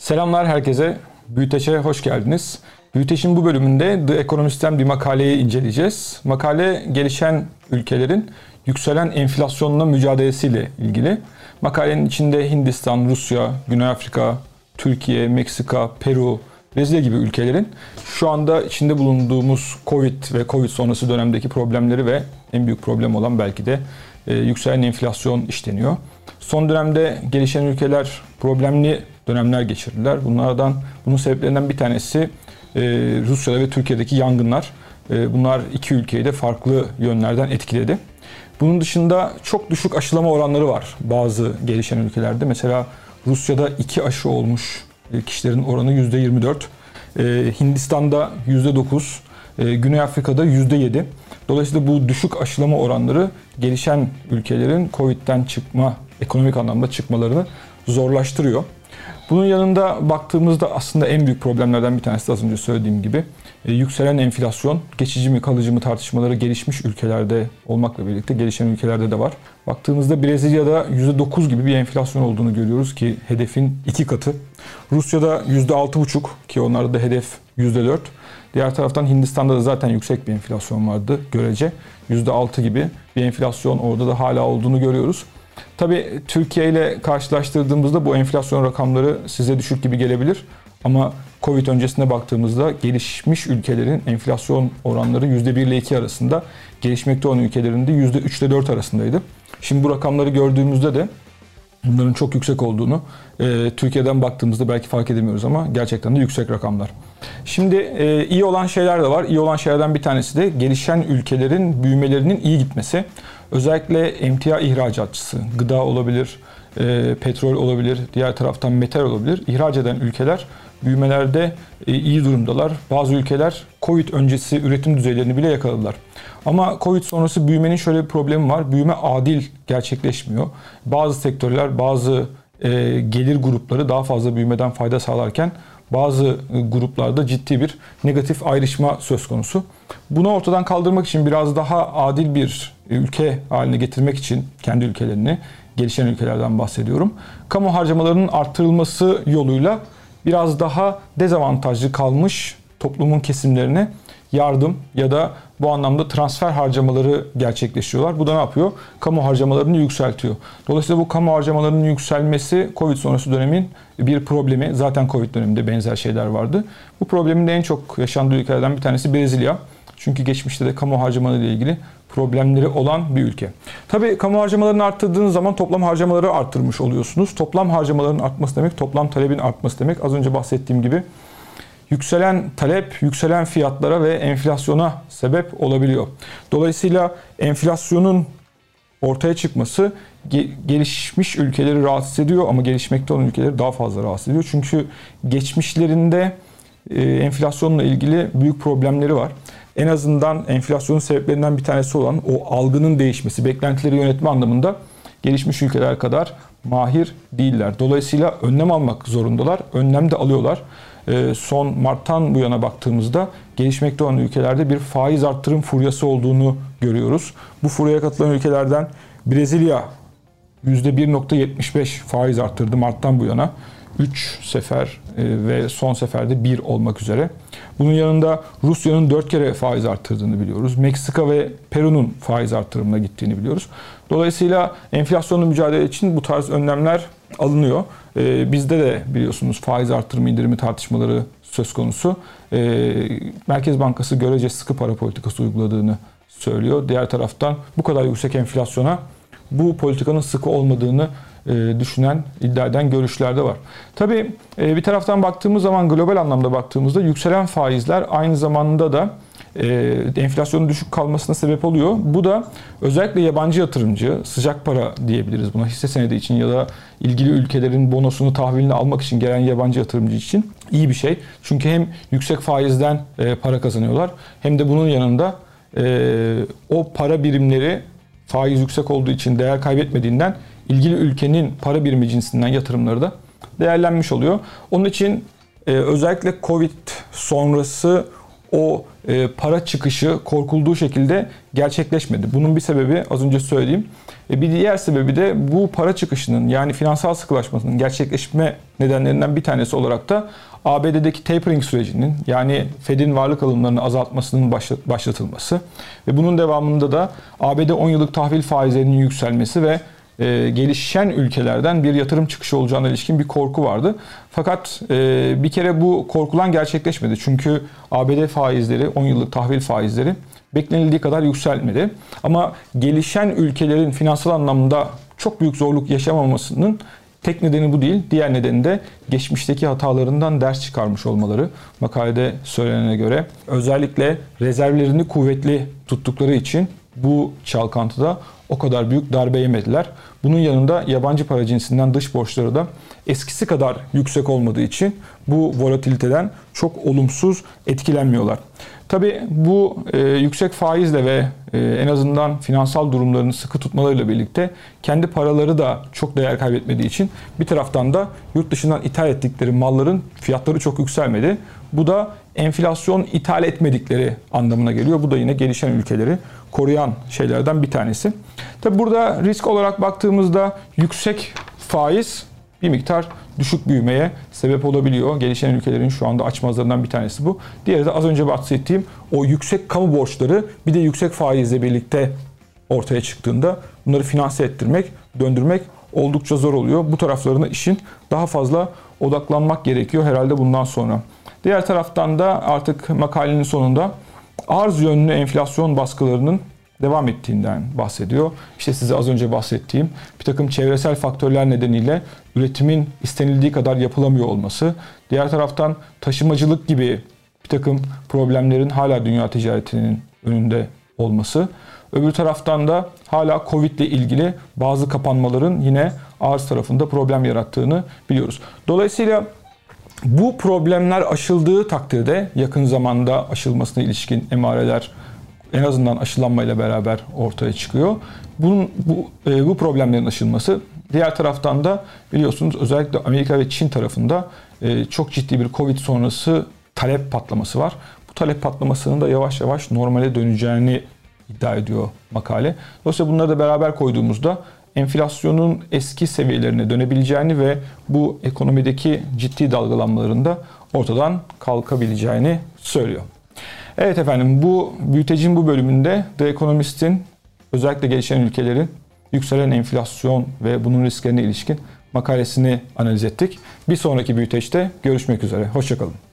Selamlar herkese. Büyüteç'e hoş geldiniz. Büyüteç'in bu bölümünde The Economist'ten bir makaleyi inceleyeceğiz. Makale gelişen ülkelerin yükselen enflasyonla mücadelesiyle ilgili. Makalenin içinde Hindistan, Rusya, Güney Afrika, Türkiye, Meksika, Peru, Brezilya gibi ülkelerin şu anda içinde bulunduğumuz Covid ve Covid sonrası dönemdeki problemleri ve en büyük problem olan belki de e, yükselen enflasyon işleniyor. Son dönemde gelişen ülkeler problemli dönemler geçirdiler. Bunlardan bunun sebeplerinden bir tanesi e, Rusya'da ve Türkiye'deki yangınlar. E, bunlar iki ülkeyi de farklı yönlerden etkiledi. Bunun dışında çok düşük aşılama oranları var bazı gelişen ülkelerde. Mesela Rusya'da iki aşı olmuş kişilerin oranı %24. E, Hindistan'da %9. E, Güney Afrika'da %7. Dolayısıyla bu düşük aşılama oranları gelişen ülkelerin Covid'den çıkma, ekonomik anlamda çıkmalarını zorlaştırıyor. Bunun yanında baktığımızda aslında en büyük problemlerden bir tanesi de az önce söylediğim gibi e, yükselen enflasyon, geçici mi kalıcı mı tartışmaları gelişmiş ülkelerde olmakla birlikte gelişen ülkelerde de var. Baktığımızda Brezilya'da %9 gibi bir enflasyon olduğunu görüyoruz ki hedefin iki katı. Rusya'da %6,5 ki onlarda da hedef %4. Diğer taraftan Hindistan'da da zaten yüksek bir enflasyon vardı görece. %6 gibi bir enflasyon orada da hala olduğunu görüyoruz. Tabii Türkiye ile karşılaştırdığımızda bu enflasyon rakamları size düşük gibi gelebilir. Ama Covid öncesine baktığımızda gelişmiş ülkelerin enflasyon oranları %1 ile 2 arasında, gelişmekte olan ülkelerin de %3 ile 4 arasındaydı. Şimdi bu rakamları gördüğümüzde de bunların çok yüksek olduğunu e, Türkiye'den baktığımızda belki fark edemiyoruz ama gerçekten de yüksek rakamlar. Şimdi e, iyi olan şeyler de var. İyi olan şeylerden bir tanesi de gelişen ülkelerin büyümelerinin iyi gitmesi. Özellikle emtia ihracatçısı, gıda olabilir, e, petrol olabilir, diğer taraftan metal olabilir. İhraç eden ülkeler büyümelerde e, iyi durumdalar. Bazı ülkeler Covid öncesi üretim düzeylerini bile yakaladılar. Ama Covid sonrası büyümenin şöyle bir problemi var. Büyüme adil gerçekleşmiyor. Bazı sektörler, bazı e, gelir grupları daha fazla büyümeden fayda sağlarken bazı e, gruplarda ciddi bir negatif ayrışma söz konusu. Bunu ortadan kaldırmak için biraz daha adil bir ülke haline getirmek için kendi ülkelerini, gelişen ülkelerden bahsediyorum. Kamu harcamalarının arttırılması yoluyla biraz daha dezavantajlı kalmış toplumun kesimlerine yardım ya da bu anlamda transfer harcamaları gerçekleşiyorlar. Bu da ne yapıyor? Kamu harcamalarını yükseltiyor. Dolayısıyla bu kamu harcamalarının yükselmesi Covid sonrası dönemin bir problemi. Zaten Covid döneminde benzer şeyler vardı. Bu problemin de en çok yaşandığı ülkelerden bir tanesi Brezilya. Çünkü geçmişte de kamu harcamaları ile ilgili problemleri olan bir ülke. Tabii kamu harcamalarını arttırdığınız zaman toplam harcamaları arttırmış oluyorsunuz. Toplam harcamaların artması demek toplam talebin artması demek. Az önce bahsettiğim gibi yükselen talep, yükselen fiyatlara ve enflasyona sebep olabiliyor. Dolayısıyla enflasyonun ortaya çıkması gelişmiş ülkeleri rahatsız ediyor ama gelişmekte olan ülkeleri daha fazla rahatsız ediyor. Çünkü geçmişlerinde e, enflasyonla ilgili büyük problemleri var. En azından enflasyonun sebeplerinden bir tanesi olan o algının değişmesi, beklentileri yönetme anlamında gelişmiş ülkeler kadar mahir değiller. Dolayısıyla önlem almak zorundalar. Önlem de alıyorlar. Ee, son Mart'tan bu yana baktığımızda gelişmekte olan ülkelerde bir faiz arttırım furyası olduğunu görüyoruz. Bu furyaya katılan ülkelerden Brezilya %1.75 faiz arttırdı Mart'tan bu yana. 3 sefer e, ve son seferde 1 olmak üzere. Bunun yanında Rusya'nın 4 kere faiz arttırdığını biliyoruz. Meksika ve Peru'nun faiz arttırımına gittiğini biliyoruz. Dolayısıyla enflasyonla mücadele için bu tarz önlemler alınıyor. E, bizde de biliyorsunuz faiz arttırımı indirimi tartışmaları söz konusu. E, Merkez Bankası görece sıkı para politikası uyguladığını söylüyor. Diğer taraftan bu kadar yüksek enflasyona bu politikanın sıkı olmadığını düşünen, iddia eden görüşler de var. Tabii e, bir taraftan baktığımız zaman global anlamda baktığımızda yükselen faizler aynı zamanda da e, enflasyonun düşük kalmasına sebep oluyor. Bu da özellikle yabancı yatırımcı, sıcak para diyebiliriz buna hisse senedi için ya da ilgili ülkelerin bonosunu tahvilini almak için gelen yabancı yatırımcı için iyi bir şey. Çünkü hem yüksek faizden para kazanıyorlar hem de bunun yanında o para birimleri faiz yüksek olduğu için değer kaybetmediğinden ilgili ülkenin para birimi cinsinden yatırımları da değerlenmiş oluyor. Onun için e, özellikle Covid sonrası o e, para çıkışı korkulduğu şekilde gerçekleşmedi. Bunun bir sebebi az önce söylediğim. E, bir diğer sebebi de bu para çıkışının yani finansal sıkılaşmasının gerçekleşme nedenlerinden bir tanesi olarak da ABD'deki tapering sürecinin yani Fed'in varlık alımlarını azaltmasının başlatılması ve bunun devamında da ABD 10 yıllık tahvil faizlerinin yükselmesi ve e, gelişen ülkelerden bir yatırım çıkışı olacağına ilişkin bir korku vardı. Fakat e, bir kere bu korkulan gerçekleşmedi. Çünkü ABD faizleri, 10 yıllık tahvil faizleri beklenildiği kadar yükselmedi. Ama gelişen ülkelerin finansal anlamda çok büyük zorluk yaşamamasının tek nedeni bu değil. Diğer nedeni de geçmişteki hatalarından ders çıkarmış olmaları. Makalede söylenene göre özellikle rezervlerini kuvvetli tuttukları için bu çalkantıda o kadar büyük darbe yemediler. Bunun yanında yabancı para cinsinden dış borçları da eskisi kadar yüksek olmadığı için bu volatiliteden çok olumsuz etkilenmiyorlar. Tabi bu e, yüksek faizle ve e, en azından finansal durumlarını sıkı tutmalarıyla birlikte kendi paraları da çok değer kaybetmediği için bir taraftan da yurt dışından ithal ettikleri malların fiyatları çok yükselmedi. Bu da enflasyon ithal etmedikleri anlamına geliyor. Bu da yine gelişen ülkeleri koruyan şeylerden bir tanesi. Tabi burada risk olarak baktığımızda yüksek faiz bir miktar düşük büyümeye sebep olabiliyor. Gelişen ülkelerin şu anda açmazlarından bir tanesi bu. Diğeri de az önce bahsettiğim o yüksek kamu borçları bir de yüksek faizle birlikte ortaya çıktığında bunları finanse ettirmek, döndürmek oldukça zor oluyor. Bu taraflarına işin daha fazla odaklanmak gerekiyor herhalde bundan sonra. Diğer taraftan da artık makalenin sonunda arz yönlü enflasyon baskılarının devam ettiğinden bahsediyor. İşte size az önce bahsettiğim bir takım çevresel faktörler nedeniyle üretimin istenildiği kadar yapılamıyor olması. Diğer taraftan taşımacılık gibi bir takım problemlerin hala dünya ticaretinin önünde olması. Öbür taraftan da hala Covid ile ilgili bazı kapanmaların yine arz tarafında problem yarattığını biliyoruz. Dolayısıyla bu problemler aşıldığı takdirde yakın zamanda aşılmasına ilişkin emareler en azından aşılanmayla beraber ortaya çıkıyor. Bunun bu e, bu problemlerin aşılması diğer taraftan da biliyorsunuz özellikle Amerika ve Çin tarafında e, çok ciddi bir Covid sonrası talep patlaması var. Bu talep patlamasının da yavaş yavaş normale döneceğini iddia ediyor makale. Dolayısıyla bunları da beraber koyduğumuzda enflasyonun eski seviyelerine dönebileceğini ve bu ekonomideki ciddi dalgalanmaların da ortadan kalkabileceğini söylüyor. Evet efendim bu büyütecin bu bölümünde The Economist'in özellikle gelişen ülkelerin yükselen enflasyon ve bunun risklerine ilişkin makalesini analiz ettik. Bir sonraki büyüteçte görüşmek üzere. Hoşçakalın.